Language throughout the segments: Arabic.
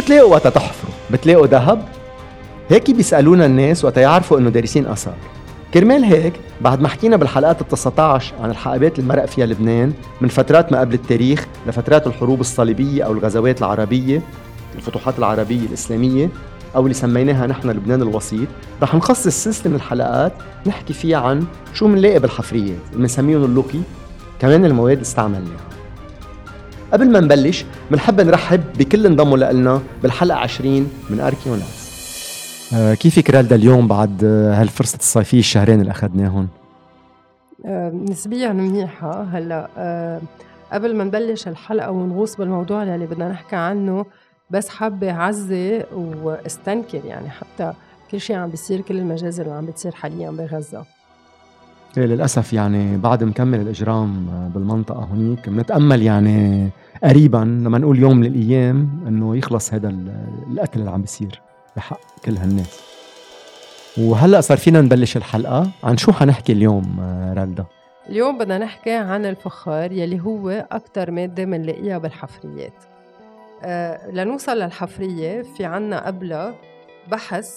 بتلاقوا وقت تحفروا؟ بتلاقوا ذهب؟ هيك بيسألونا الناس وقت يعرفوا إنه دارسين آثار كرمال هيك بعد ما حكينا بالحلقات ال 19 عن الحقبات اللي مرق فيها لبنان من فترات ما قبل التاريخ لفترات الحروب الصليبية أو الغزوات العربية الفتوحات العربية الإسلامية أو اللي سميناها نحن لبنان الوسيط رح نخصص سلسلة من الحلقات نحكي فيها عن شو بنلاقي بالحفريات اللي بنسميهم اللوكي كمان المواد اللي استعملناها قبل ما نبلش بنحب نرحب بكل انضموا لنا بالحلقة 20 من أركيوناس آه كيفك رالدا اليوم بعد هالفرصة الصيفية الشهرين اللي أخذناهم؟ آه نسبيا منيحة. هلا آه قبل ما نبلش الحلقة ونغوص بالموضوع اللي بدنا نحكي عنه بس حابة أعزي وأستنكر يعني حتى كل شيء عم بيصير كل المجازر اللي عم بتصير حاليا بغزة. إيه للأسف يعني بعد مكمل الإجرام بالمنطقة هنيك بنتأمل يعني قريبا لما نقول يوم من الأيام إنه يخلص هذا القتل اللي عم بيصير بحق كل هالناس. وهلأ صار فينا نبلش الحلقة. عن شو حنحكي اليوم رالدا؟ اليوم بدنا نحكي عن الفخار يلي هو أكثر مادة بنلاقيها بالحفريات. آه لنوصل للحفرية في عنا قبلها بحث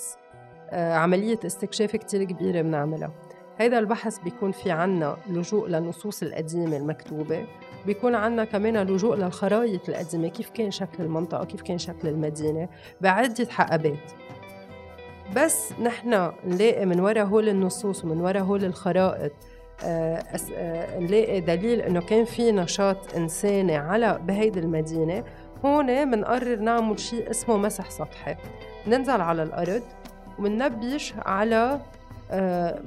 آه عملية استكشاف كتير كبيرة بنعملها. هيدا البحث بيكون في عنا لجوء للنصوص القديمة المكتوبة بيكون عنا كمان لجوء للخرائط القديمة كيف كان شكل المنطقة كيف كان شكل المدينة بعدة حقبات. بس نحن نلاقي من وراء هول النصوص ومن وراء هول الخرائط آه آه نلاقي دليل إنه كان في نشاط إنساني على بهيدي المدينة. هون بنقرر نعمل شيء اسمه مسح سطحي. ننزل على الأرض ومننبش على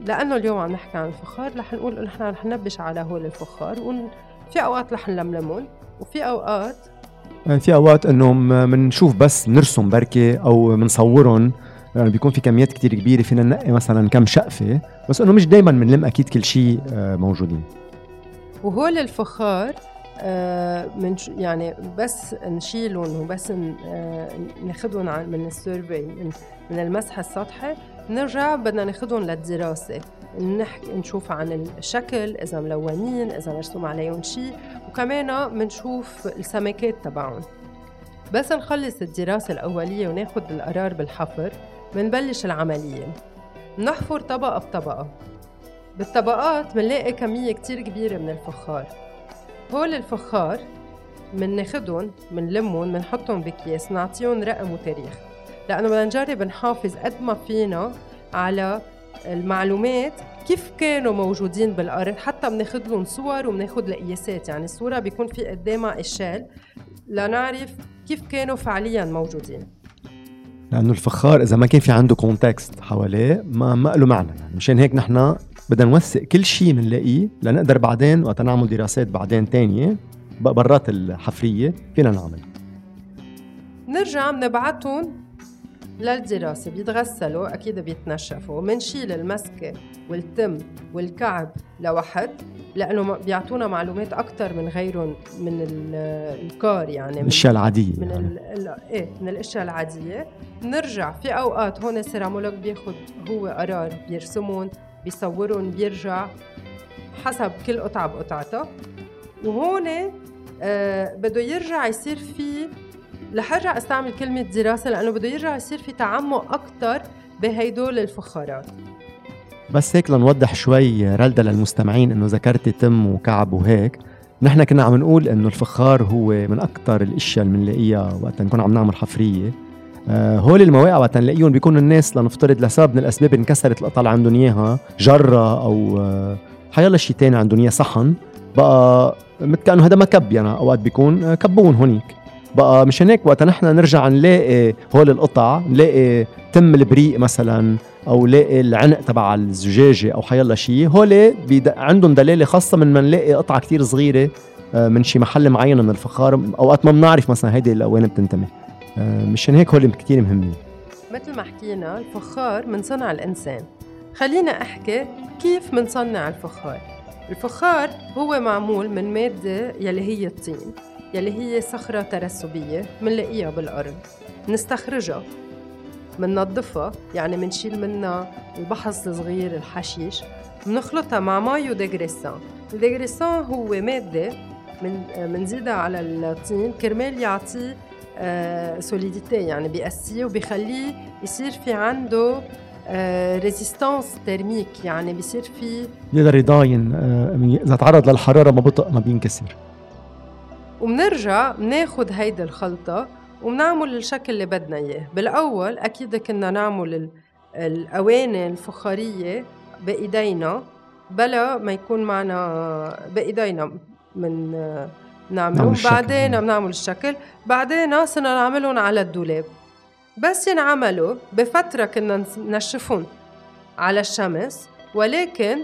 لأنه اليوم عم نحكي عن الفخار رح نقول نحن رح ننبش على هول الفخار وفي أوقات رح نلملمهم وفي أوقات يعني في أوقات إنه بنشوف بس نرسم بركة أو بنصورهم يعني بيكون في كميات كتير كبيرة فينا ننقي مثلا كم شقفة بس إنه مش دائما بنلم أكيد كل شيء آه، موجودين. وهول الفخار آه من يعني بس نشيلهم وبس آه ناخذهم من السيرفي من, من المسح السطحي نرجع بدنا ناخذهم للدراسة. نحكي نشوف عن الشكل إذا ملونين إذا مرسوم عليهم شيء وكمان بنشوف السمكات تبعهم. بس نخلص الدراسة الأولية وناخد القرار بالحفر منبلش العملية. منحفر طبقة بطبقة. بالطبقات منلاقي كمية كتير كبيرة من الفخار. هول الفخار مناخدهم منلمهم منحطهم بكيس نعطيهم رقم وتاريخ. لأنه بدنا نجرب نحافظ قد ما فينا على المعلومات كيف كانوا موجودين بالأرض حتى بناخذ لهم صور وبناخذ القياسات. يعني الصورة بيكون في قدامها اشال لنعرف كيف كانوا فعليا موجودين. لأنه الفخار إذا ما كان في عنده كونتكست حواليه ما ما له معنى. يعني مشان هيك نحن بدنا نوثق كل شيء بنلاقيه لنقدر بعدين وقت نعمل دراسات بعدين تانية برات الحفرية فينا نعمل. نرجع بنبعتهم للدراسة بيتغسلوا أكيد بيتنشفوا. منشيل المسكة والتم والكعب لوحد لأنه بيعطونا معلومات أكثر من غيرهم من الكار يعني من الأشياء العادية من يعني. إيه من الأشياء العادية. نرجع في أوقات هون السيرامولوج بياخد هو قرار بيرسمون بيصورون بيرجع حسب كل قطعة بقطعتها. وهون آه بده يرجع يصير في ارجع أستعمل كلمة دراسة لأنه بده يرجع يصير في تعمق أكثر بهيدول الفخارات. بس هيك لنوضح شوي رلدا للمستمعين إنه ذكرتي تم وكعب وهيك. نحن كنا عم نقول إنه الفخار هو من أكثر الأشياء اللي بنلاقيها وقت نكون عم نعمل حفرية. آه هول المواقع وقت نلاقيهم بيكونوا الناس لنفترض لسبب من الأسباب انكسرت القطعه اللي عندهم إياها. جرة أو آه حيلا شيء ثاني عندهم إياه صحن. بقى مثل كانه هذا مكب يعني أوقات بيكون آه، كبون هونيك. بقى مشان هيك وقت نحن نرجع نلاقي هول القطع نلاقي تم البريق مثلا أو نلاقي العنق تبع الزجاجة أو حيلا شيء هول. عندهم دلالة خاصة من ما نلاقي قطعة كتير صغيرة آه، من شي محل معين من الفخار أوقات ما بنعرف مثلا هيدي لوين بتنتمي. آه، مشان هيك هول كتير مهمين. مثل ما حكينا الفخار من صنع الإنسان. خلينا أحكي كيف منصنع الفخار. الفخار هو معمول من مادة يلي هي الطين. يلي هي صخرة ترسبية منلاقيها بالأرض نستخرجها مننظفها يعني منشيل منها البحص الصغير الحشيش. منخلطها مع ماي و dégraissant ال dégraissant هو مادة من منزيدها على الطين. كرمال يعطيه solidité يعني بيقسيه وبيخليه يصير في عنده résistance thermique يعني بيصير في يقدر يضاين إذا تعرض للحرارة ما بطق ما بينكسر. وبنرجع بناخد هيدي الخلطة وبنعمل الشكل اللي بدنا إياه. بالأول أكيد كنا نعمل الأواني الفخارية بإيدينا بلا ما يكون معنا بإيدينا من نعملهم. بعدين بنعمل الشكل. بعدين صرنا نعملهم على الدولاب. بس ينعملوا بفترة كنا نشفهم على الشمس ولكن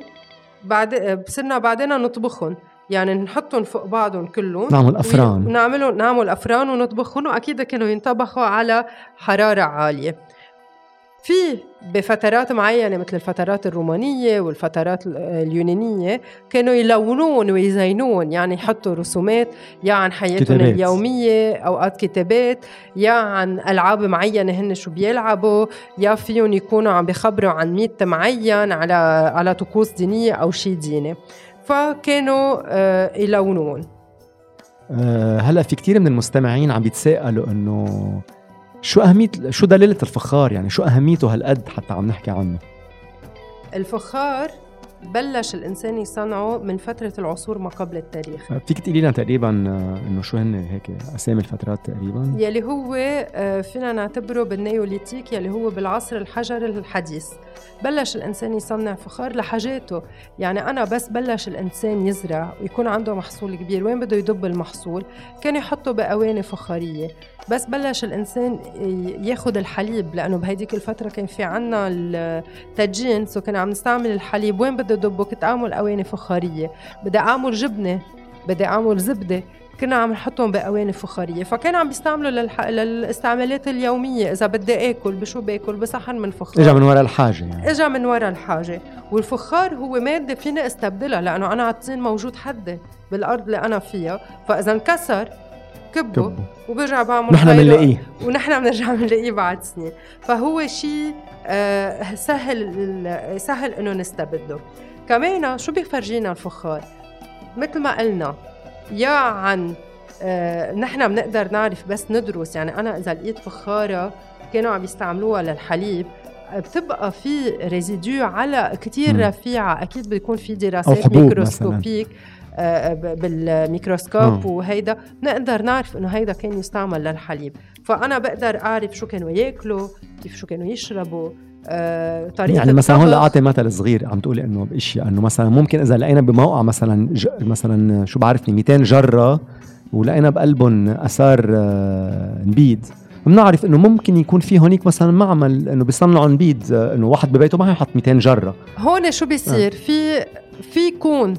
بعد صرنا بعدين نطبخهم. يعني نحطهم فوق بعضهم كلهم. نعمل أفران. نعملهم نعمل أفران ونطبخهم. وأكيد كانوا ينطبخوا على حرارة عالية. في بفترات معينة مثل الفترات الرومانية والفترات اليونانية كانوا يلونون ويزينون. يعني يحطوا رسومات يا عن حياتهم كتابات. اليومية أوقات كتابات. يا عن ألعاب معينة هن شو بيلعبوا. يا فيهم يكونوا عم بيخبروا عن ميت معين على على طقوس دينية أو شيء ديني. فكانوا آه، يلونون. آه، هلا في كتير من المستمعين عم بيتساءلوا إنه شو أهمية شو دليلة الفخار؟ يعني شو أهميته هالقد حتى عم نحكي عنه؟ الفخار بلش الإنسان يصنعه من فترة العصور ما قبل التاريخ. فيك تقولي لنا تقريبا آه، إنه شو هن هيك أسامي الفترات تقريبا؟ يلي هو آه، فينا نعتبره بالنيوليتيك يلي هو بالعصر الحجر الحديث. بلش الإنسان يصنع فخار لحاجاته. يعني أنا بس بلش الإنسان يزرع ويكون عنده محصول كبير. وين بده يدب المحصول؟ كان يحطه بأواني فخارية. بس بلش الإنسان ياخذ الحليب لأنه بهيديك الفترة كان في عنا التدجين سو كنا عم نستعمل الحليب. وين بدي أدبه؟ كنت أعمل أواني فخارية. بدي أعمل جبنة بدي أعمل زبدة. كنا عم نحطهم بأواني فخارية. فكان عم بيستعملوا للح... للاستعمالات اليومية. إذا بدي آكل بشو بآكل؟ بصحن من فخار. اجى من وراء الحاجة يعني. اجى من وراء الحاجة. والفخار هو مادة فيني أستبدلها لأنه أنا الطين موجود حدي بالأرض اللي أنا فيها. فإذا انكسر كبه, كبه. وبرجع بعمل نحن بنلاقيه. ونحن بنرجع بنلاقيه بعد سنين. فهو شيء آه سهل سهل إنه نستبدله. كمان شو بيفرجينا الفخار؟ مثل ما قلنا يا عن آه نحن بنقدر نعرف بس ندرس. يعني أنا إذا لقيت فخارة كانوا عم يستعملوها للحليب بتبقى في résidus على كتير رفيعة. أكيد بيكون في دراسات microscopiques مثلاً. آه، بالميكروسكوب وهيدا نقدر نعرف إنه هيدا كان يستعمل للحليب. فأنا بقدر أعرف شو كانوا ياكلوا كيف شو كانوا يشربوا آه، طريقة يعني مثلا هون لأعطي مثل صغير عم تقولي إنه باشياء إنه مثلا ممكن إذا لقينا بموقع مثلا ج... مثلا شو بعرفني 200 جرة ولقينا بقلبهم أثار آه، نبيد بنعرف إنه ممكن يكون في هونيك مثلا معمل إنه بيصنعوا نبيد إنه واحد ببيته ما يحط 200 جرة. هون شو بيصير؟ آه. في في يكون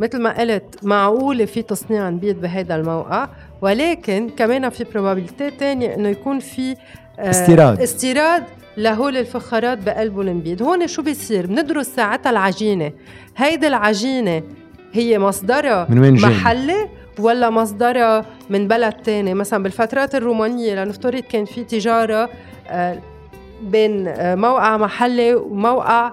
مثل ما قلت معقولة في تصنيع نبيض بهذا الموقع ولكن كمان في probability تانية إنه يكون في آه استيراد. استيراد لهول الفخارات بقلبه النبيض هون شو بيصير؟ بندرس ساعتها العجينة. هيدي العجينة هي مصدرها من وين محلي ولا مصدرها من بلد تاني؟ مثلا بالفترات الرومانية لنفترض كان في تجارة آه، بين آه، موقع محلي وموقع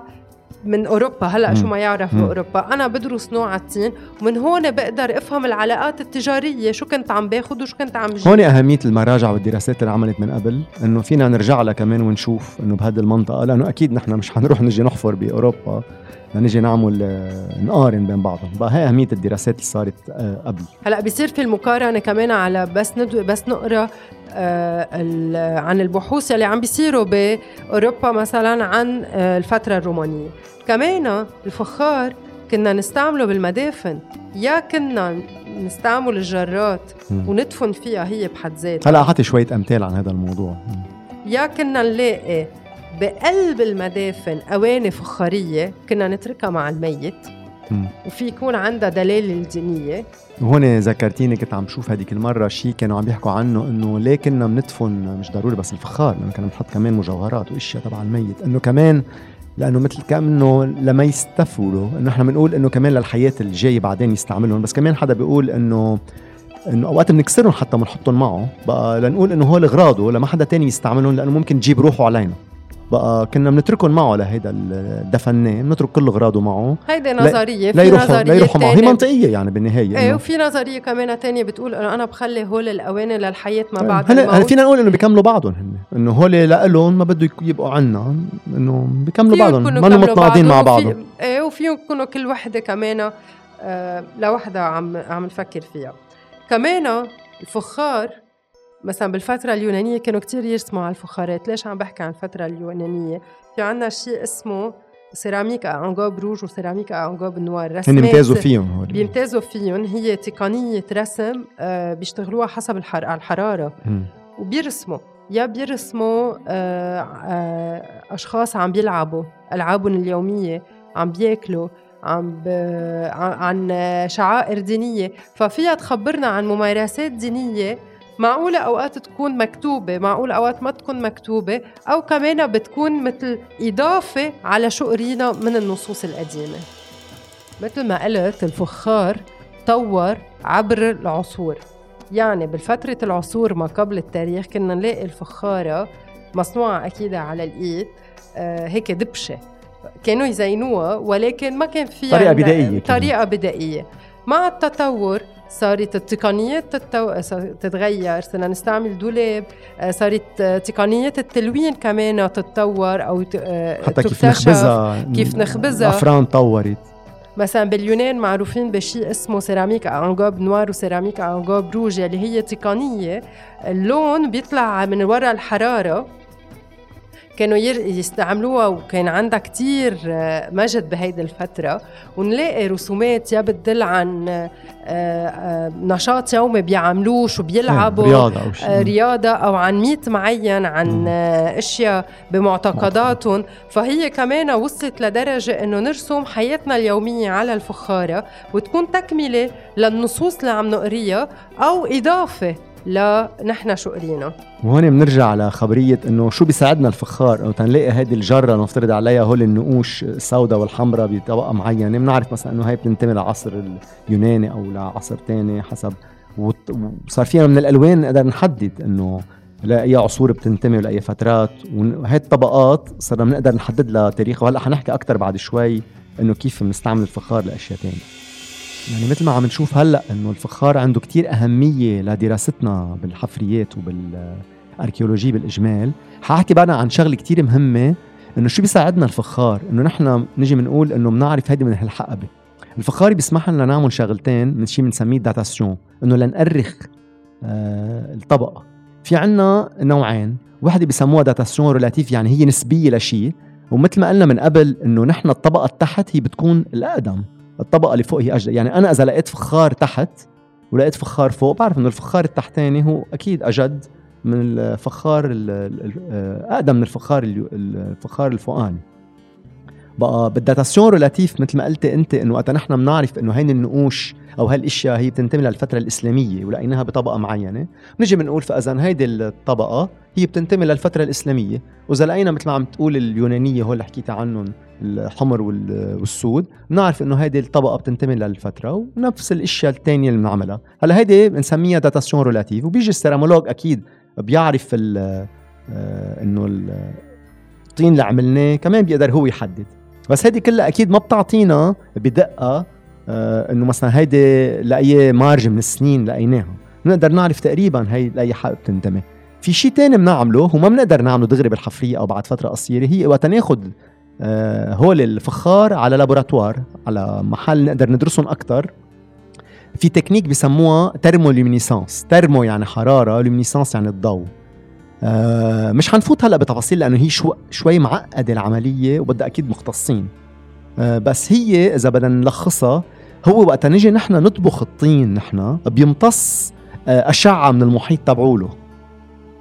من أوروبا. هلأ شو ما يعرف بأوروبا. أنا بدرس نوع التين ومن هون بقدر أفهم العلاقات التجارية شو كنت عم باخذ وشو كنت عم جيب. هون أهمية المراجع والدراسات اللي عملت من قبل إنه فينا نرجع لها كمان ونشوف إنه بهذه المنطقة لأنه أكيد نحن مش حنروح نجي نحفر بأوروبا لنجي نعمل آه، نقارن بين بعضهم. بقى هي أهمية الدراسات اللي صارت آه، قبل. هلأ بصير في المقارنة كمان على بس ندو بس نقرأ عن البحوث اللي عم بيصيروا بأوروبا مثلا عن آه الفترة الرومانية. كمان الفخار كنا نستعمله بالمدافن. يا كنا نستعمل الجرات وندفن فيها هي بحد ذاتها. هلا اعطي شوية أمثال عن هذا الموضوع. يا كنا نلاقي بقلب المدافن أواني فخارية كنا نتركها مع الميت. وفي يكون عندها دلالة الدينية وهون ذكرتيني كنت عم شوف هذيك المرة شيء كانوا عم بيحكوا عنه إنه ليه كنا بندفن مش ضروري بس الفخار لأنه كنا بنحط كمان مجوهرات وإشياء تبع الميت. إنه كمان لأنه مثل كأنه لما يستفولوا إنه إحنا بنقول إنه كمان للحياة الجايه بعدين يستعملهم. بس كمان حدا بيقول إنه إنه أوقات بنكسرهم حتى بنحطهم معه. بقى لنقول إنه هو اغراضه لما حدا تاني يستعملهم لأنه ممكن تجيب روحه علينا. بقى كنا بنتركهم معه لهيدا الدفنان بنترك كل أغراضه معه. هيدي نظرية لا يروحوا لا يروحوا معه هي منطقية يعني بالنهاية إيه وفي نظرية كمان تانية بتقول إنه أنا بخلي هول الاواني للحياة ما بعد هلا هلا فينا نقول إنه بيكملوا بعضهم هن إنه هول لهم ما بده يبقوا عنا إنه بيكملوا بعضهم ما متناقضين مع بعضهم إيه وفيهم يكونوا كل وحدة كمان آه لوحدها عم عم نفكر فيها. كمان الفخار مثلا بالفترة اليونانية كانوا كتير يرسموا على الفخارات. ليش عم بحكي عن الفترة اليونانية؟ في عنا شيء اسمه سيراميك انجوب روج وسيراميك انجوب نوار. رسمات هن بيمتازوا فيهم هول. بيمتازوا فيهم. هي تقنية رسم آه بيشتغلوها حسب الحر... الحرارة. م. وبيرسموا يا بيرسموا آه آه أشخاص عم بيلعبوا ألعابهم اليومية عم بياكلوا عم ب... عن شعائر دينية. ففيها تخبرنا عن ممارسات دينية معقولة أوقات تكون مكتوبة معقولة أوقات ما تكون مكتوبة أو كمان بتكون مثل إضافة على شو قرينا من النصوص القديمة. مثل ما قلت الفخار طور عبر العصور. يعني بالفترة العصور ما قبل التاريخ كنا نلاقي الفخارة مصنوعة أكيد على الإيد آه هيك دبشة. كانوا يزينوها ولكن ما كان فيها طريقة بدائية طريقة بدائية. مع التطور صارت التقنيات تتو... تتغير. صرنا نستعمل دولاب. آه، صارت تقنيات التلوين كمان تتطور أو ت... آه، حتى كيف نخبزها. كيف نخبزها. الأفران تطورت مثلا باليونان معروفين بشيء اسمه سيراميك انجوب نوار وسيراميك انجوب روج اللي هي تقنية. اللون بيطلع من وراء الحرارة. كانوا يستعملوها وكان عندها كتير آه، مجد بهيدي الفترة. ونلاقي رسومات يا بتدل عن آه، آه، نشاط يومي بيعملوه شو بيلعبوا رياضة أو شيء. رياضة أو عن ميت معين عن أشياء بمعتقداتهم. فهي كمان وصلت لدرجة إنه نرسم حياتنا اليومية على الفخارة وتكون تكملة للنصوص اللي عم نقريها أو إضافة لا نحن شو قرينا وهون بنرجع لخبرية إنه شو بيساعدنا الفخار؟ إنه تنلاقي هذه الجرة نفترض عليها هول النقوش السوداء والحمراء بطبقة معينة. بنعرف مثلا إنه هي بتنتمي لعصر اليوناني أو لعصر تاني حسب وصار فينا من الألوان نقدر نحدد إنه لأي عصور بتنتمي ولأي فترات. وهي الطبقات صرنا بنقدر نحدد لها تاريخ وهلأ حنحكي أكثر بعد شوي إنه كيف بنستعمل الفخار لأشياء ثانية يعني مثل ما عم نشوف هلأ إنه الفخار عنده كتير أهمية لدراستنا بالحفريات وبال archéologie بالإجمال. حأحكي بقى عن شغلة كتير مهمة إنه شو بيساعدنا الفخار؟ إنه نحن نجي بنقول إنه بنعرف هيدي من هالحقبة. الفخار بيسمح لنا نعمل شغلتين من شيء بنسميه datation إنه لنأرخ آه الطبقة. في عنا نوعين وحدة بيسموها datation relative يعني هي نسبية لشيء ومثل ما قلنا من قبل إنه نحن الطبقة التحت هي بتكون الأقدم. الطبقة اللي فوق هي أجدد. يعني أنا إذا لقيت فخار تحت ولقيت فخار فوق بعرف إنه الفخار التحتاني هو أكيد أجد من الفخار أقدم من الفخار الفخار الفوقاني. بقى بال datation relative مثل ما قلت أنت إنه وقت نحن بنعرف إنه هين النقوش أو هالأشياء هي بتنتمي للفترة الإسلامية ولقيناها بطبقة معينة بنجي بنقول فإذا هيدي الطبقة هي بتنتمي للفترة الإسلامية. وإذا لقينا مثل ما عم تقول اليونانية هول اللي حكيت عنهم الحمر والسود بنعرف إنه هيدي الطبقة بتنتمي للفترة ونفس الإشياء الثانية اللي بنعملها. هلأ هيدي بنسميها datation relative وبيجي ال céramologue أكيد بيعرف آه، إنه الطين اللي عملناه كمان بيقدر هو يحدد. بس هيدي كلها أكيد ما بتعطينا بدقة آه إنه مثلا هيدي لأي marge من السنين لقيناها. بنقدر نعرف تقريبا هي لأي حقبة بتنتمي. في شيء تاني بنعمله وما بنقدر نعمله دغري بالحفرية أو بعد فترة قصيرة هي وقت ناخذ آه هول الفخار على laboratoire على محل نقدر ندرسهم أكثر في تكنيك بسموها thermoluminescence thermo يعني حرارة luminescence يعني الضوء. آه مش حنفوت هلأ بتفاصيل لأنه هي شو شوي معقدة العملية وبدها أكيد مختصين. آه بس هي إذا بدنا نلخصها هو وقت نجي نحن نطبخ الطين نحن بيمتص أشعة من المحيط تبعوله.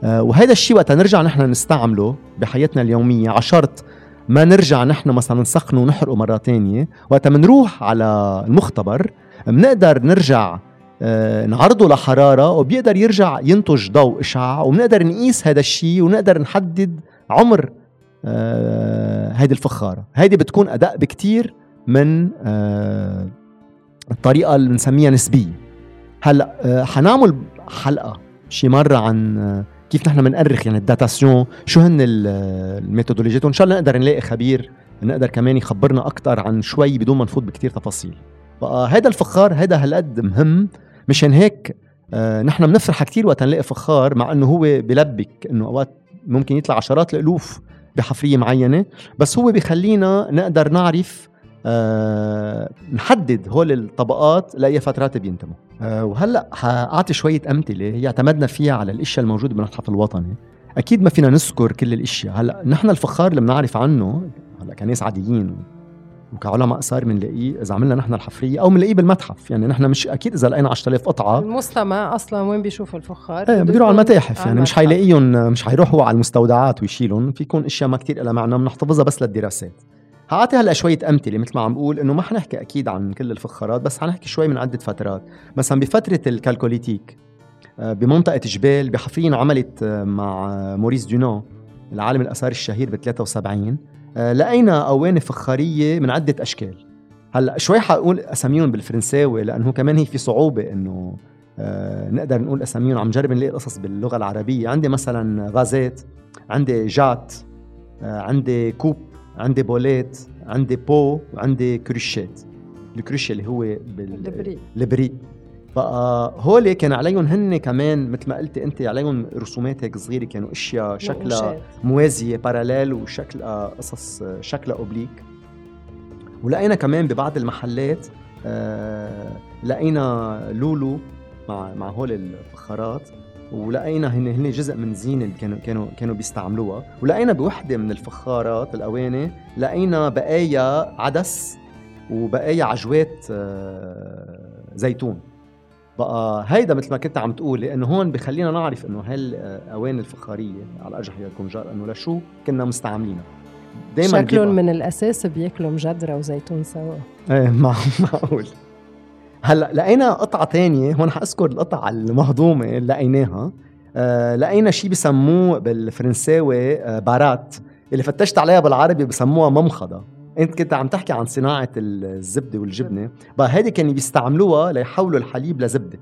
وهذا الشيء وقت نرجع نحن نستعمله بحياتنا اليومية. على شرط ما نرجع نحن مثلا نسخنه ونحرقه مرة تانية. وقت بنروح على المختبر بنقدر نرجع آه، نعرضه لحرارة وبيقدر يرجع ينتج ضوء إشعاع وبنقدر نقيس هذا الشيء ونقدر نحدد عمر آه، هيدي الفخارة. هيدي بتكون أداء بكتير من آه، الطريقة اللي بنسميها نسبية. هلأ حنعمل حلقة شي مرة عن كيف نحن بنأرخ يعني ال datation؟ شو هن الميثودولوجيات وان شاء الله نقدر نلاقي خبير نقدر كمان يخبرنا أكثر عن شوي بدون ما نفوت بكثير تفاصيل. بقى هذا الفخار هذا هالقد مهم. مشان هيك آه نحن بنفرح كثير وقت نلاقي فخار مع إنه هو بلبك إنه أوقات ممكن يطلع عشرات الألوف بحفرية معينة. بس هو بخلينا نقدر نعرف آه نحدد هول الطبقات لأي فترات بينتموا. وهلأ حاعطي شوية أمثلة هي اعتمدنا فيها على الإشياء الموجودة بالمتحف الوطني. أكيد ما فينا نذكر كل الإشياء. هلأ نحن الفخار اللي بنعرف عنه هلأ كناس عاديين وكعلماء اثار بنلاقيه إذا عملنا نحن الحفرية أو بنلاقيه بالمتحف. يعني نحن مش أكيد إذا لقينا 10000 قطعة. المستمع أصلا وين بيشوف الفخار؟ إيه بيروح على المتاحف. يعني مش حيلاقيهم مش حيروحوا على المستودعات ويشيلهم. في يكون إشياء ما كثير لها معنى بنحتفظها بس للدراسات. هعطي هلا شوية أمثلة مثل ما عم بقول إنه ما حنحكي أكيد عن كل الفخارات بس حنحكي شوي من عدة فترات، مثلا بفترة ال chalcolithique آه، بمنطقة جبيل بحفرية عملت آه، مع موريس دونان العالم الآثار الشهير ب 73 آه، لقينا أواني فخارية من عدة أشكال. هلا شوي حقول أساميهم بالفرنساوي لأنه كمان هي في صعوبة إنه نقدر نقول أساميهم عم جرب نلاقي قصص باللغة العربية. عندي مثلا غازات عندي jattes عندي coupes عندي bols عندي بو وعندي cruchettes. ال cruchette اللي هو بال البري. بقى هول كان عليهم هن كمان مثل ما قلتي انت عليهم رسومات هيك صغيرة كانوا أشياء شكلها موازية parallèles وشكلها قصص شكلها obliques ولقينا كمان ببعض المحلات آه لقينا لولو مع مع هول الفخارات. ولقينا هن هن جزء من زينة اللي كانوا كانوا كانوا بيستعملوها. ولقينا بوحدة من الفخارات الاواني لقينا بقايا عدس وبقايا عجوات آه، زيتون. بقى هيدا مثل ما كنت عم تقولي إنه هون بخلينا نعرف إنه هالاواني الفخارية على الارجح هي الكونجار إنه لشو كنا مستعملينها. دائما شكلهم من الأساس بياكلوا مجدرة وزيتون سوا. إيه معقول. هلا لقينا قطعة تانية هون حاذكر القطعة المهضومة اللي لقيناها. آه لقينا شيء بسموه بالفرنساوي آه بارات اللي فتشت عليها بالعربي بسموها ممخضة. انت كنت عم تحكي عن صناعة الزبدة والجبنة بقى هيدي كانوا بيستعملوها ليحولوا الحليب لزبدة.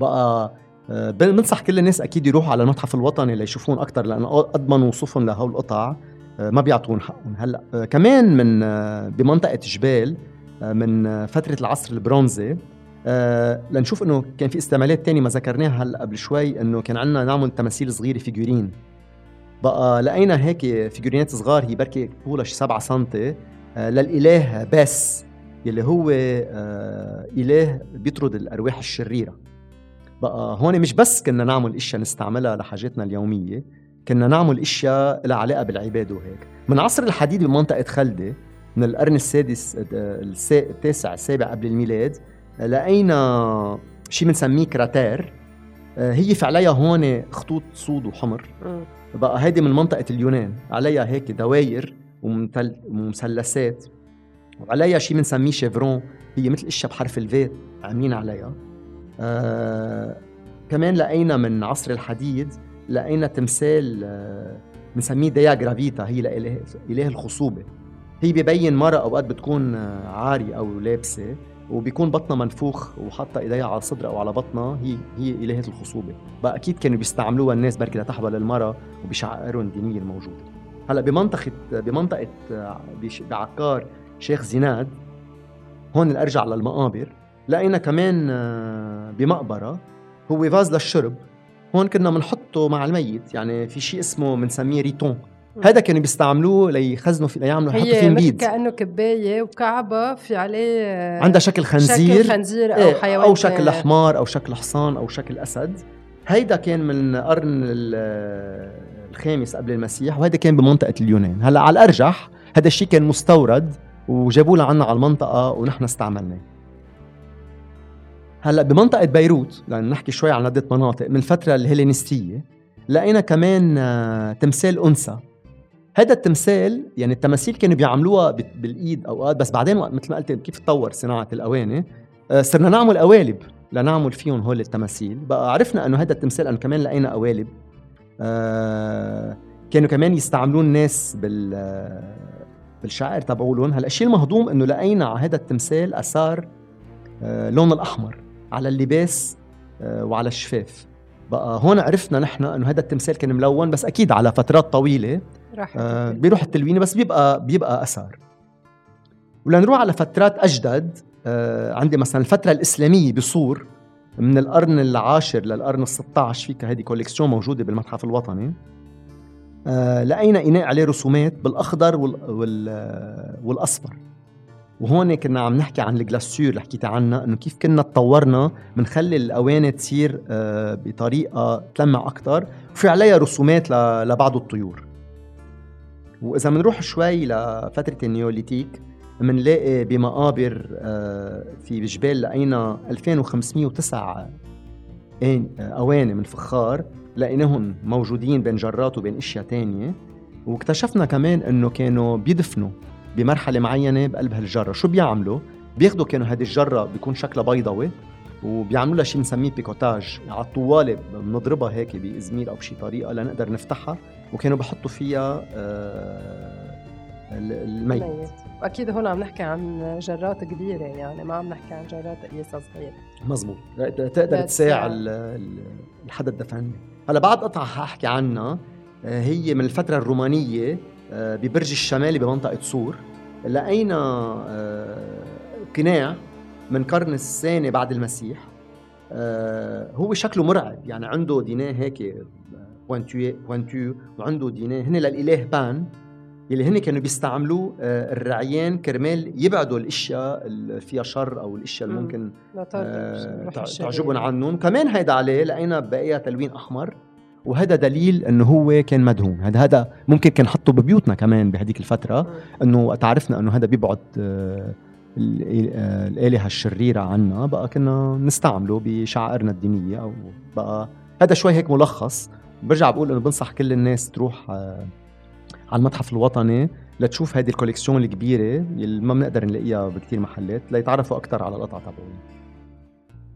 بقى آه، بنصح كل الناس أكيد يروحوا على المتحف الوطني ليشوفون أكثر لأنه اضمن وصفهم لهول القطع. آه، ما بيعطون حقهم. هلا آه، كمان من بمنطقة جبال من فترة العصر البرونزي. لنشوف إنه كان في استعمالات تانية ما ذكرناها هلا قبل شوي إنه كان عندنا نعمل تماثيل صغيرة فيجورين. بقى لقينا هيك فيجورينات صغار هي بركي طولها شي 7 سم للإله باس يلي هو آه، إله بيطرد الأرواح الشريرة. بقى هون مش بس كنا نعمل إشياء نستعملها لحاجاتنا اليومية كنا نعمل إشياء لها علاقة بالعباده وهيك. من عصر الحديد بمنطقة خلدة من القرن السادس التاسع السابع قبل الميلاد لقينا شيء بنسميه cratère. آه، هي في عليها هون خطوط سود وحمر. بقى هيدي من منطقة اليونان. عليها هيك دواير ومثلثات. وعليها شيء بنسميه chevrons. هي مثل اشياء بحرف ال V عاملين عليها. آه كمان لقينا من عصر الحديد لقينا تمثال آه بنسميه ديا جرافيتا. هي لإله إله الخصوبة. هي ببين مرة أوقات بتكون عاري أو لابسة وبيكون بطنها منفوخ وحاطة إيديها على صدرها أو على بطنها هي هي الهه الخصوبة. بقى أكيد كانوا بيستعملوها الناس بركي لتحبل المراه وبشعائرهم الدينيه الموجودة. هلأ بمنطقة بمنطقة بعكار شيخ زيناد هون أرجع للمقابر لقينا كمان بمقبرة هو فاز للشرب. هون كنا بنحطه مع الميت يعني في شيء اسمه بنسميه ريتون. هذا كانوا بيستعملوه ليخزنوا في ليعملوا يحطوا فيه نبيد كأنه كباية وكعبة في عليه عندها شكل خنزير شكل خنزير. أو إيه، حيوان أو شكل حمار أو شكل حصان أو شكل أسد. هيدا كان من القرن الخامس قبل المسيح وهذا كان بمنطقة اليونان. هلأ على الأرجح هذا الشيء كان مستورد وجابوه لعنا على المنطقة ونحن استعملناه. هلأ بمنطقة بيروت لأن نحكي شوي عن عده مناطق من الفترة الهيلينستيه لقينا كمان آه، تمثال أنثى. هذا التمثال يعني التماثيل كانوا بيعملوها بالإيد اوقات بس بعدين مثل ما قلت كيف تطور صناعة الأواني؟ آه، صرنا نعمل قوالب لنعمل فيهم هول التماثيل. بقى عرفنا إنه هذا التمثال إنه كمان لقينا قوالب. آه كانوا كمان يستعملون الناس بال بالشعائر تبعولهم. هلأ الشيء المهضوم إنه لقينا على هذا التمثال آثار آه لون الأحمر على اللباس آه وعلى الشفاف. بقى هون عرفنا نحن إنه هذا التمثال كان ملون بس أكيد على فترات طويلة. آه بيروح التلوينه بس بيبقى بيبقى اثر ولنروح على فترات أجدد آه عندي مثلا الفترة الإسلامية بصور من القرن العاشر للقرن ال16 فيك هذه كوليكسيون موجودة بالمتحف الوطني. آه لقينا إناء عليه رسومات بالأخضر وال وال والأصفر. وهون كنا عم نحكي عن ال glaçure اللي حكيت عنها إنه كيف كنا تطورنا بنخلي الأواني تصير آه بطريقة تلمع أكثر وفي عليها رسومات لبعض الطيور. وإذا بنروح شوي لفترة ال néolithique بنلاقي بمقابر آه، في جبيل لقينا 2509 أواني من فخار لقيناهم موجودين بين جرات وبين أشياء تانية. واكتشفنا كمان إنه كانوا بيدفنوا بمرحلة معينة بقلب هالجرة. شو بيعملوا؟ بياخدوا كانوا هذه الجرة بيكون شكلها بيضاوي وبيعملوا لها شيء بنسميه بيكوتاج. على الطوالة بنضربها هيك بإزميل أو بشي طريقة لنقدر نفتحها. وكانوا بحطوا فيها آه، الميت. وأكيد هون عم نحكي عن جرات كبيرة يعني ما عم نحكي عن جرات قياسها صغيرة. مزبوط. تقدر تساع الحدا الدفن هلا بعد قطعة حاحكي عنها. آه، هي من الفترة الرومانية آه، ببرج الشمالي بمنطقة سور. لقينا قناع من قرن الثاني بعد المسيح. هو شكله مرعب. يعني عنده ديناه هيك بوانتو وعنده ديناه هن للإله بان. يلي هن كانوا بيستعملوه آه، الرعيان كرمال يبعدوا الأشياء اللي فيها شر أو الأشياء اللي ممكن آه تعجبهم عنهم. كمان هيدا عليه لقينا بقية تلوين أحمر. وهذا دليل إنه هو كان مدهون. هذا هذا ممكن كان حطه ببيوتنا كمان بهديك الفترة إنه وقت عرفنا إنه هذا بيبعد آه, الآلهة الشريرة عنا. بقى كنا نستعمله بشعائرنا الدينية أو بقى هذا شوي هيك ملخص. برجع بقول إنه بنصح كل الناس تروح آه على المتحف الوطني لتشوف هذه الكوليكسيون الكبيرة اللي ما بنقدر نلاقيها بكثير محلات ليتعرفوا أكثر على القطع تبعهم.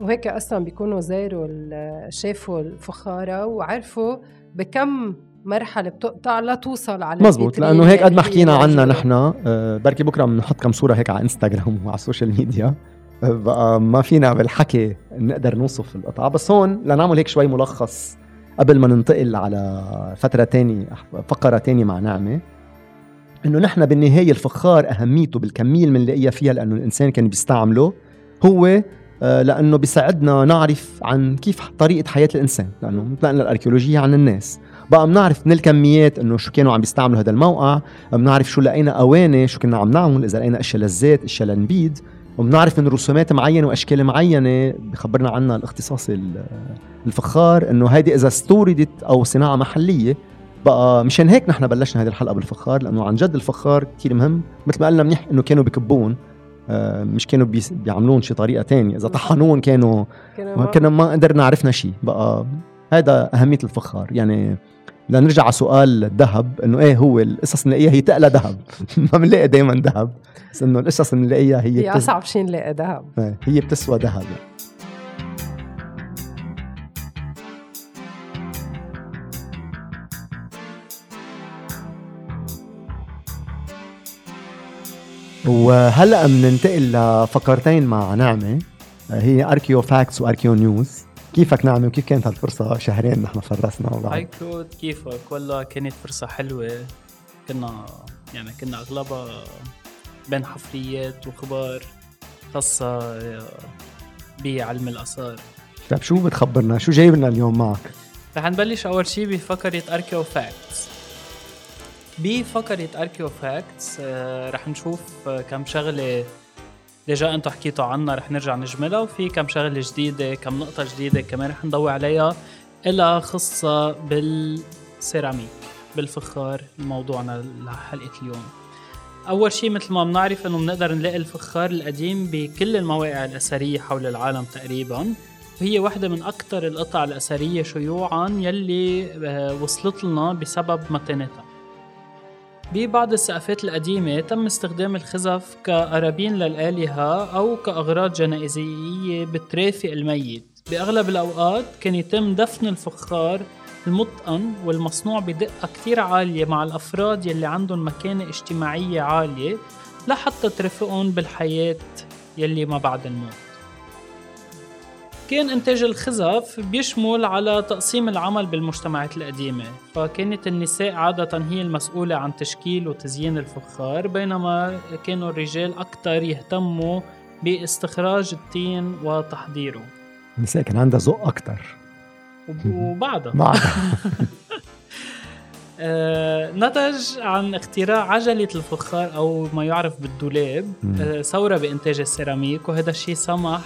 وهيك أصلا بيكونوا زاروا شافوا الفخارة وعرفوا بكم مرحلة بتقطع لتوصل على مزبوط لأنه هيك قد ما حكينا عنها نحن آه، بركي بكرة بنحط كم صورة هيك على إنستغرام وعلى السوشيال ميديا آه، بقى ما فينا بالحكي نقدر نوصف القطعة بس هون لنعمل هيك شوي ملخص قبل ما ننتقل على فترة تانية فقرة تانية مع نعمة إنه نحن بالنهاية الفخار أهميته بالكمية اللي بنلاقيها فيها لأنه الإنسان كان بيستعمله هو آه، لأنه بيساعدنا نعرف عن كيف طريقة حياة الإنسان لأنه نتنقلنا الأركيولوجية عن الناس. بقى بنعرف من الكميات إنه شو كانوا عم بيستعملوا هذا الموقع بنعرف شو لقينا أواني شو كنا عم نعمل إذا لقينا أشياء للزيت أشياء للنبيد وبنعرف من رسومات معينة وأشكال معينة بخبرنا عنها الاختصاص الفخار إنه هيدي إذا استوردت أو صناعة محلية بقى مشان هيك نحن بلشنا هذه الحلقة بالفخار لأنه عن جد الفخار كثير مهم. مثل ما قلنا منيح إنه كانوا بكبون آه مش كانوا بيعملون شي طريقة تانية. إذا طحنون كانوا كنا ما قدرنا عرفنا شيء بقى هذا أهمية الفخار. يعني لنرجع على سؤال الذهب إنه إيه هو القصص نلاقيها هي تقلى ذهب؟ ما بنلاقي دائما ذهب. بس إنه القصص اللي نلاقيها هي هي اصعب شيء نلاقي ذهب. إيه، هي بتسوى ذهب. وهلأ بننتقل لفقرتين مع نعمة هي archeo facts و archeo news كيفك؟ نعمه وكيف كانت هالفرصة شهرين نحن فرسنا بعض هاي كلود كيفك والله كانت فرصة حلوة. كنا يعني كنا أغلبها بين حفريات وخبار خاصة بعلم الآثار. طيب شو بتخبرنا؟ شو جايبنا اليوم معك؟ رح نبلش أول شي بفقرة archeo facts بفقرة archeo facts رح نشوف كم شغلة déjà أنتم حكيتوا عنها رح نرجع نجملها. وفي كم شغلة جديدة كم نقطة جديدة كمان رح نضوي عليها. إلها خصة بالسيراميك بالفخار موضوعنا لحلقة اليوم. أول شيء مثل ما بنعرف إنه بنقدر نلاقي الفخار القديم بكل المواقع الأثرية حول العالم تقريبا. وهي واحدة من أكثر القطع الأثرية شيوعا يلي آه، وصلت لنا بسبب متانتها ببعض السقفات القديمة تم استخدام الخزف كقرابين للآلهة أو كأغراض جنائزية بترافق الميت. بأغلب الأوقات كان يتم دفن الفخار المتقن والمصنوع بدقة كتير عالية مع الأفراد يلي عندهم مكانة اجتماعية عالية لحتى ترافقهم بالحياة يلي ما بعد الموت كان إنتاج الخزف بيشمل على تقسيم العمل بالمجتمعات القديمة. فكانت النساء عادة هي المسؤولة عن تشكيل وتزيين الفخار بينما كانوا الرجال أكثر يهتموا باستخراج التين وتحضيره. النساء كان عندها ذوق أكثر وبعدها بعدها نتج عن اختراع عجلة الفخار أو ما يعرف بالدولاب. آه، ثورة بإنتاج السيراميك وهذا الشيء سمح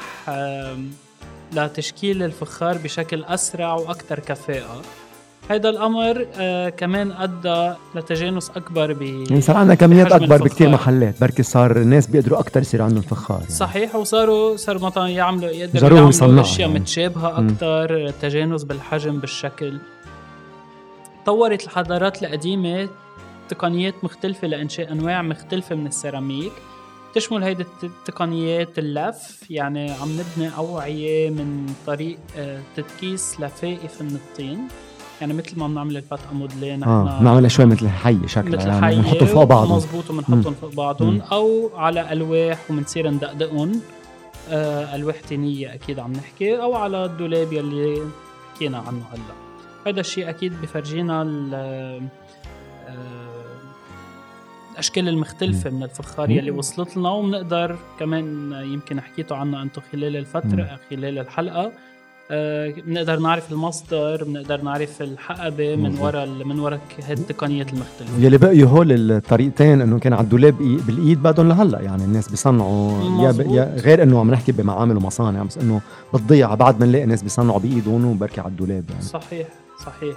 لتشكيل الفخار بشكل أسرع وأكثر كفاءة هذا الأمر آه كمان أدى لتجانس أكبر ب يعني صار عندنا كميات أكبر بكثير. محلات بركي صار الناس بيقدروا أكثر يصير عندهم فخار يعني. صحيح وصاروا صار مثلا يعملوا يقدروا يعملوا يصنعوا أشياء يعني. متشابهة. أكثر تجانس بالحجم بالشكل طورت الحضارات القديمة تقنيات مختلفة لإنشاء أنواع مختلفة من السيراميك تشمل هيدي الت- التقنيات اللف يعني عم نبني أوعية من طريق آه، تدكيس لفائف من الطين. يعني مثل ما بنعمل الفتقه موديلين آه بنعملها شوي مثل حي شكلها مثل يعني حية بنحطهم فوق بعضهم. مزبوط وبنحطهم فوق بعضهم. أو على ألواح وبنصير ندقدقهم. آه ألواح تينية أكيد عم نحكي أو على الدولاب يلي حكينا عنه هلأ. هذا الشيء أكيد بفرجينا الاشكال المختلفة من الفخار يلي. وصلت لنا وبنقدر كمان يمكن حكيتوا عنها أنتم خلال الفترة خلال الحلقة. آه، بنقدر نعرف المصدر بنقدر نعرف الحقبة من. وراء من وراء هذه التقنيات المختلفة. يلي بقيوا هول الطريقتين إنه كان على الدولاب بالإيد بعدهم لهلأ يعني الناس بيصنعوا. يا, ب... يا غير إنه عم نحكي بمعامل ومصانع بس إنه بالضيعه بعد ما نلاقي ناس بيصنعوا بإيدهم وبركي على الدولاب يعني. صحيح صحيح.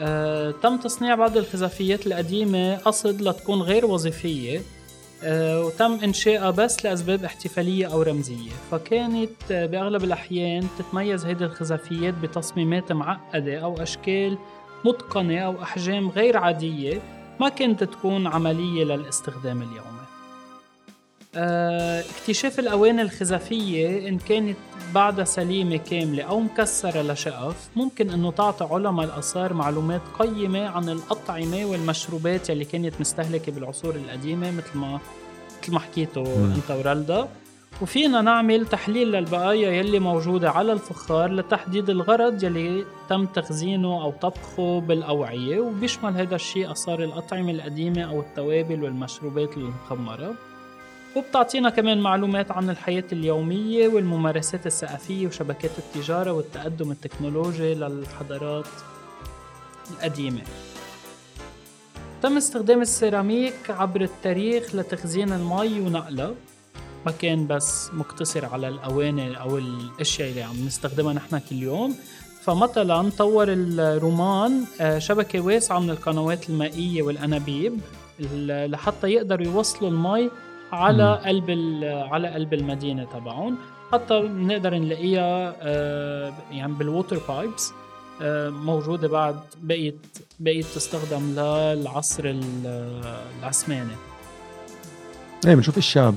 آه، تم تصنيع بعض الخزافيات القديمة قصد لتكون غير وظيفية آه، وتم إنشائها بس لأسباب احتفالية أو رمزية. فكانت آه، بأغلب الأحيان تتميز هذه الخزافيات بتصميمات معقدة أو أشكال متقنة أو أحجام غير عادية ما كانت تكون عملية للاستخدام اليومي اكتشاف الأواني الخزفية إن كانت بعدها سليمة كاملة أو مكسرة لشقف ممكن إنه تعطي علماء الآثار معلومات قيمة عن الأطعمة والمشروبات يلي كانت مستهلكة بالعصور القديمة مثل ما مثل ما حكيتوا مم. أنت ورالدا وفينا نعمل تحليل للبقايا يلي موجودة على الفخار لتحديد الغرض يلي تم تخزينه أو طبخه بالأوعية وبيشمل هذا الشيء آثار الأطعمة القديمة أو التوابل والمشروبات المخمرة وبتعطينا كمان معلومات عن الحياة اليومية والممارسات الثقافية وشبكات التجارة والتقدم التكنولوجي للحضارات القديمة. تم استخدام السيراميك عبر التاريخ لتخزين المي ونقلها ما كان بس مقتصر على الأواني أو الأشياء اللي عم نستخدمها نحن كل يوم. فمثلا طور الرومان آه، شبكة واسعة من القنوات المائية والأنابيب ال- لحتى يقدروا يوصلوا المي على. قلب على قلب المدينة تبعهم. حتى بنقدر نلاقيها آه، يعني بال water pipes موجودة بعد بقيت بقيت تستخدم للعصر ال- العثماني. إيه بنشوف أشياء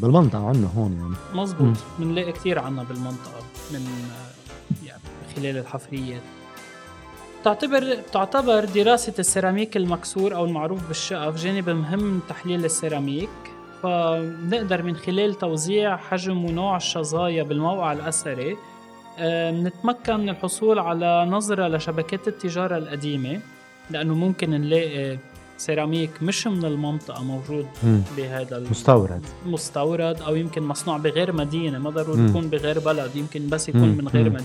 بالمنطقة عنا هون يعني. مزبوط بنلاقي كثير عنا بالمنطقة من آه، يعني خلال الحفريات تعتبر تعتبر دراسة السيراميك المكسور أو المعروف بالشقف جانب مهم من تحليل السيراميك. فنقدر من خلال توزيع حجم ونوع الشظايا بالموقع الأثري آه، نتمكن من الحصول على نظرة لشبكات التجارة القديمة لأنه ممكن نلاقي سيراميك مش من المنطقة موجود. بهذا مستورد مستورد أو يمكن مصنوع بغير مدينة ما ضروري. يكون بغير بلد يمكن بس يكون مم. من غير مم.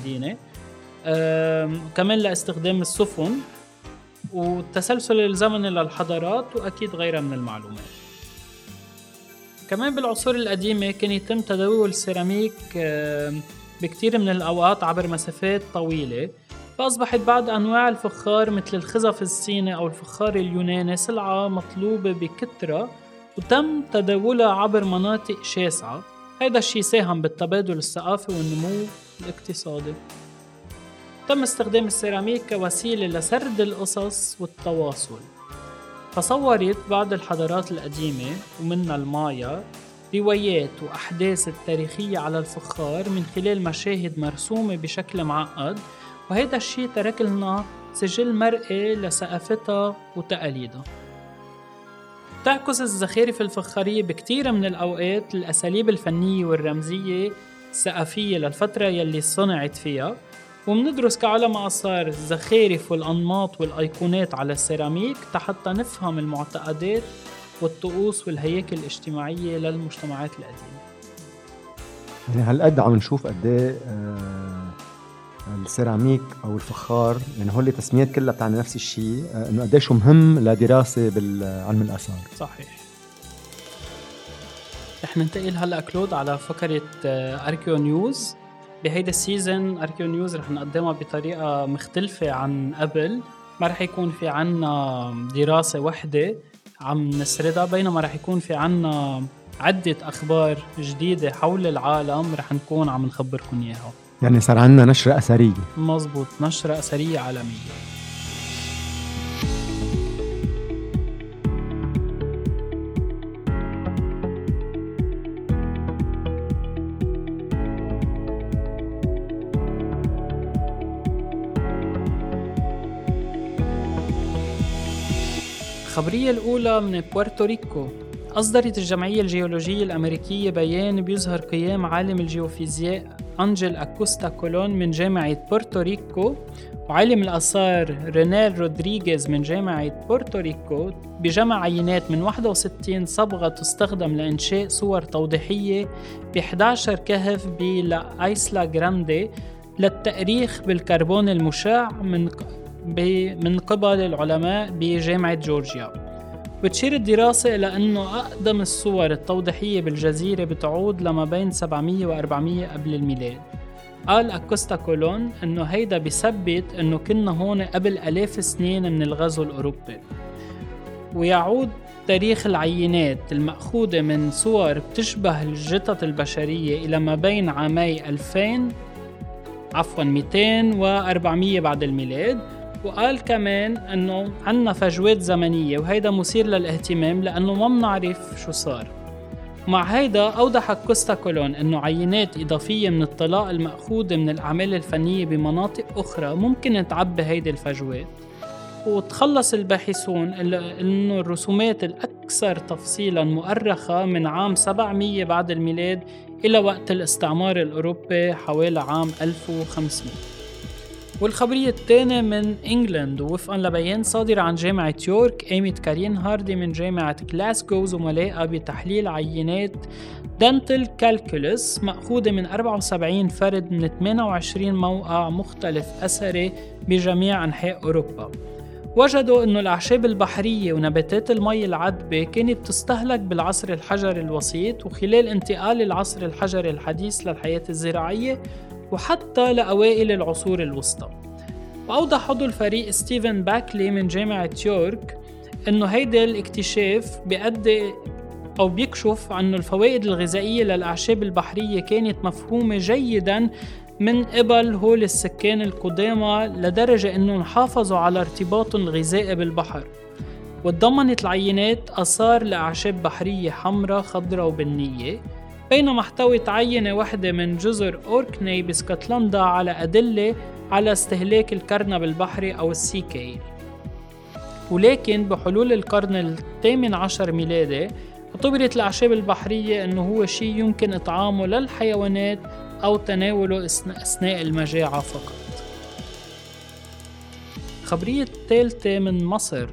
آم، كمان لاستخدام السفن والتسلسل الزمني للحضارات وأكيد غيرها من المعلومات كمان بالعصور القديمة كان يتم تداول السيراميك بكتير من الأوقات عبر مسافات طويلة فأصبحت بعض أنواع الفخار مثل الخزف الصيني أو الفخار اليوناني سلعة مطلوبة بكثرة وتم تداولها عبر مناطق شاسعة. هذا الشيء ساهم بالتبادل الثقافي والنمو الاقتصادي. تم استخدام السيراميك كوسيلة لسرد القصص والتواصل. فصورت بعض الحضارات القديمة ومنها المايا روايات وأحداث التاريخية على الفخار من خلال مشاهد مرسومة بشكل معقد وهذا الشيء ترك لنا سجل مرئي لثقافتها وتقاليدها. تعكس الزخارف الفخارية بكتير من الأوقات الأساليب الفنية والرمزية الثقافية للفترة يلي صنعت فيها. ومندرس كعلماء آثار الزخارف والأنماط والأيقونات على السيراميك حتى نفهم المعتقدات والطقوس والهياكل الاجتماعية للمجتمعات القديمة. يعني هالقد عم نشوف قد إيه آه، السيراميك أو الفخار يعني هول تسميات كلها بتعني نفس الشيء آه، إنه قديش مهم لدراسة بالعلم الآثار. صحيح. رح ننتقل هلأ كلود على فقرة archeo news بهيدا ال season archeo news رح نقدمها بطريقة مختلفة عن قبل. ما رح يكون في عنا دراسة وحدة عم نسردها بينما رح يكون في عنا عدة أخبار جديدة حول العالم رح نكون عم نخبركم إياها. يعني صار عندنا نشرة أثرية. مزبوط نشرة أثرية عالمية. الخبرية الأولى من بورتوريكو أصدرت الجمعية الجيولوجية الأمريكية بيان بيظهر قيام عالم الجيوفيزياء أنجل أكوستا كولون من جامعة بورتوريكو وعالم الآثار رينييل رودريغيز من جامعة بورتوريكو بجمع عينات من 61 صبغة تستخدم لإنشاء صور توضيحية ب 11 كهف بلا غراندي للتأريخ بالكربون المشع من من قبل العلماء بجامعة جورجيا. بتشير الدراسة إلى أنه أقدم الصور التوضيحية بالجزيرة بتعود لما بين 700 و 400 قبل الميلاد. قال أكوستا كولون أنه هيدا بثبت أنه كنا هون قبل ألاف سنين من الغزو الأوروبي. ويعود تاريخ العينات المأخوذة من صور بتشبه الجثث البشرية إلى ما بين عامي 2000 عفوا 200 و 400 بعد الميلاد. وقال كمان إنه عنا فجوات زمنية وهيدا مثير للاهتمام لأنه ما بنعرف شو صار. مع هيدا أوضح كوستا كولون أنه عينات إضافية من الطلاء المأخوذة من الأعمال الفنية بمناطق أخرى ممكن تعبي هيدي الفجوات. وتخلص الباحثون أنه الرسومات الأكثر تفصيلا مؤرخة من عام 700 بعد الميلاد إلى وقت الاستعمار الأوروبي حوالي عام 1500 والخبرية الثانية من England ووفقا لبيان صادر عن جامعة يورك قامت كارين هاردي من جامعة غلاسكو زملائها بتحليل عينات dental calculus مأخوذة من 74 فرد من 28 موقع مختلف أثري بجميع أنحاء أوروبا. وجدوا أنه الأعشاب البحرية ونباتات المي العذبة كانت تستهلك بالعصر الحجري الوسيط وخلال انتقال العصر الحجري الحديث للحياة الزراعية وحتى لأوائل العصور الوسطى. وأوضح عضو الفريق ستيفن باكلي من جامعة يورك إنه هيدا الاكتشاف بيأدي أو بيكشف عن الفوائد الغذائية للأعشاب البحرية كانت مفهومة جيدا من قبل هول السكان القدامى لدرجة إنه حافظوا على ارتباط الغذائي بالبحر. وتضمنت العينات آثار لأعشاب بحرية حمراء خضراء وبنية. بينما احتوت عينة واحدة من جزر أوركني باسكتلندا على أدلة على استهلاك الكرنب البحري أو السيكيل. ولكن بحلول القرن الثامن عشر ميلادي اعتبرت الأعشاب البحرية أنه هو شيء يمكن إطعامه للحيوانات أو تناوله أثناء المجاعة فقط. خبرية الثالثة من مصر.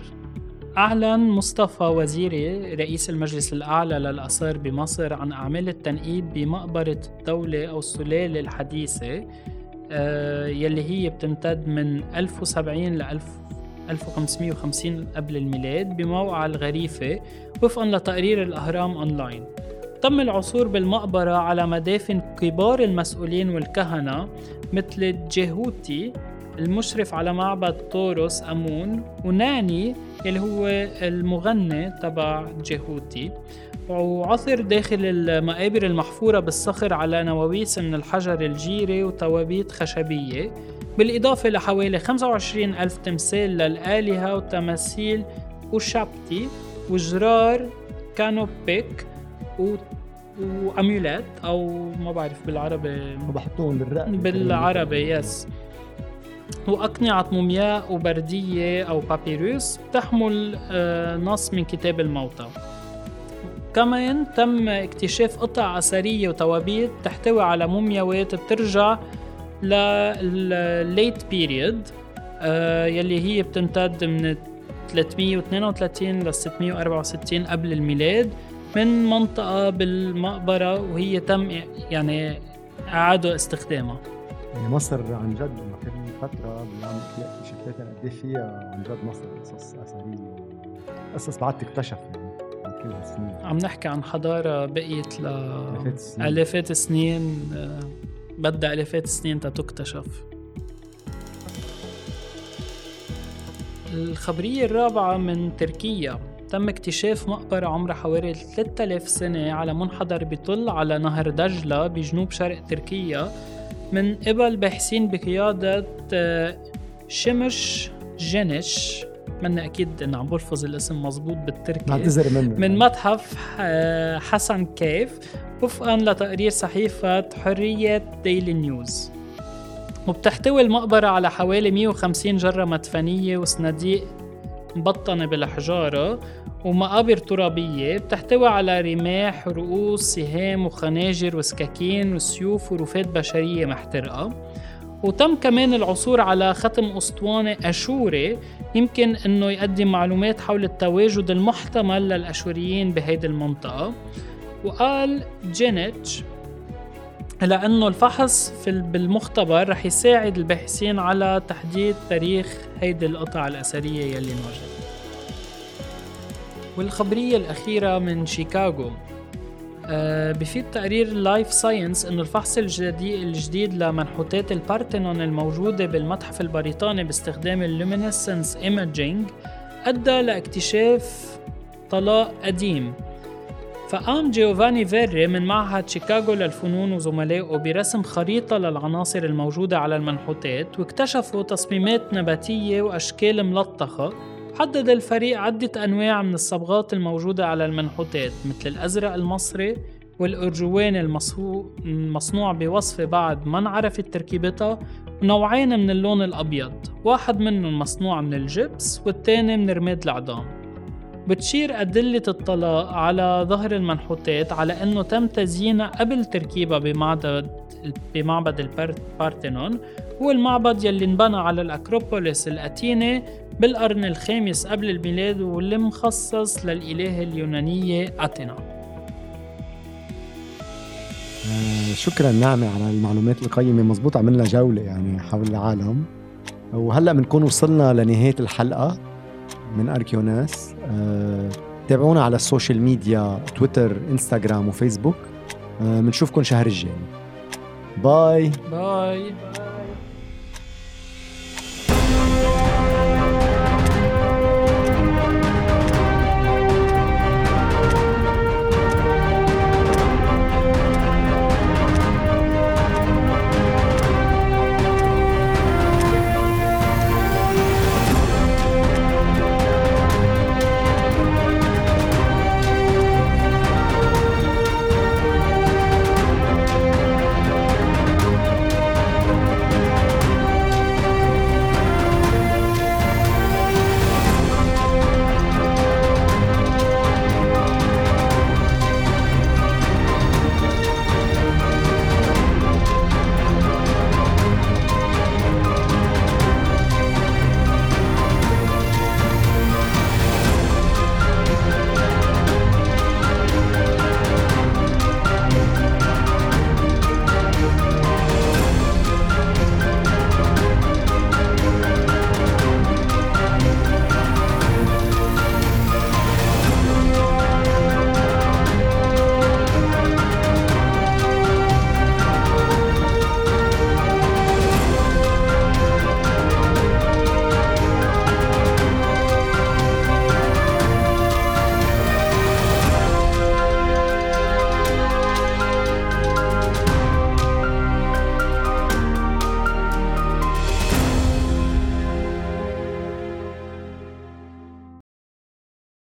أعلن مصطفى وزيري رئيس المجلس الأعلى للآثار بمصر عن أعمال التنقيب بمقبرة الدولة أو السلالة الحديثة آه، يلي هي بتمتد من 1070 ل 1550 قبل الميلاد بموقع الغريفة وفقا لتقرير الأهرام أونلاين. تم العثور بالمقبرة على مدافن كبار المسؤولين والكهنة مثل جيهوتي المشرف على معبد حورس أمون وناني اللي هو المغني تبع جيهوتي وعثر داخل المقابر المحفورة بالصخر على نواويس من الحجر الجيري وتوابيت خشبية. بالإضافة لحوالي 25 ألف تمثال للآلهة وتماثيل وشابتي وجرار كانوبيك و وأميولات أو ما بعرف بالعربي. بحطوهم بالرقبه بالعربي يس وأقنعة مومياء وبردية أو بابيروس تحمل آه، نص من كتاب الموتى. كمان تم اكتشاف قطع أثرية وتوابيت تحتوي على مومياوات بترجع للليت بيريود آه، يلي هي بتمتد من 332 ل 664 قبل الميلاد من منطقة بالمقبرة وهي تم يعني إعادة استخدامها. يعني مصر عن جد في فترة بنعمل اكتشافات قد فيها عن جد مصر قصص أثرية قصص بعد تكتشف يعني كل هالسنين؟ عم نحكي عن حضارة بقيت ل آلافات السنين. آه، بدها آلافات السنين تتكتشف الخبرية الرابعة من تركيا. تم اكتشاف مقبرة عمرها حوالي 3000 سنة على منحدر بيطل على نهر دجلة بجنوب شرق تركيا. من قبل باحثين بقيادة آه، شمش جنش. منا أكيد إن عم بلفظ الاسم مزبوط بالتركي. بعتذر منه من متحف آه، حسن كيف. وفقا لتقرير صحيفة حرية ديلي نيوز وبتحتوي المقبرة على حوالي 150 جرة مدفنية وصناديق مبطنة بالحجارة ومقابر ترابية بتحتوي على رماح ورؤوس سهام وخناجر وسكاكين وسيوف ورفات بشرية محترقة. وتم كمان العثور على ختم أسطوانة أشوري يمكن أنه يقدم معلومات حول التواجد المحتمل للأشوريين بهيدي المنطقة. وقال جينيتش لأنه الفحص في بالمختبر رح يساعد الباحثين على تحديد تاريخ هيدي القطع الأثرية يلي انوجدت والخبرية الأخيرة من شيكاغو. آه، بفيد تقرير لايف ساينس إنه الفحص الجديد الجديد لمنحوتات البارتينون الموجودة بالمتحف البريطاني باستخدام ال luminescence imaging أدى لاكتشاف طلاء قديم. فقام جيوفاني فيري من معهد شيكاغو للفنون وزملائه برسم خريطة للعناصر الموجودة على المنحوتات واكتشفوا تصميمات نباتية وأشكال ملطخة. حدد الفريق عدة أنواع من الصبغات الموجودة على المنحوتات مثل الأزرق المصري والأرجواني المصنوع بوصفة بعد ما انعرفت تركيبتها ونوعين من اللون الأبيض واحد منهم مصنوع من الجبس والتاني من رماد العظام. بتشير أدلة الطلاء على ظهر المنحوتات على أنه تم تزيينها قبل تركيبها بمعبد بمعبد البارتينون هو المعبد يلي انبنى على الأكروبوليس الأثيني بالقرن الخامس قبل الميلاد واللي مخصص للإله اليونانية أثينا. آه شكرا نعمة على المعلومات القيمة مزبوط عملنا جولة يعني حول العالم. وهلأ بنكون وصلنا لنهاية الحلقة. من أركيوناس. آه تابعونا على ال social media تويتر إنستغرام وفيسبوك. بنشوفكم آه شهر الجاي. باي باي. باي.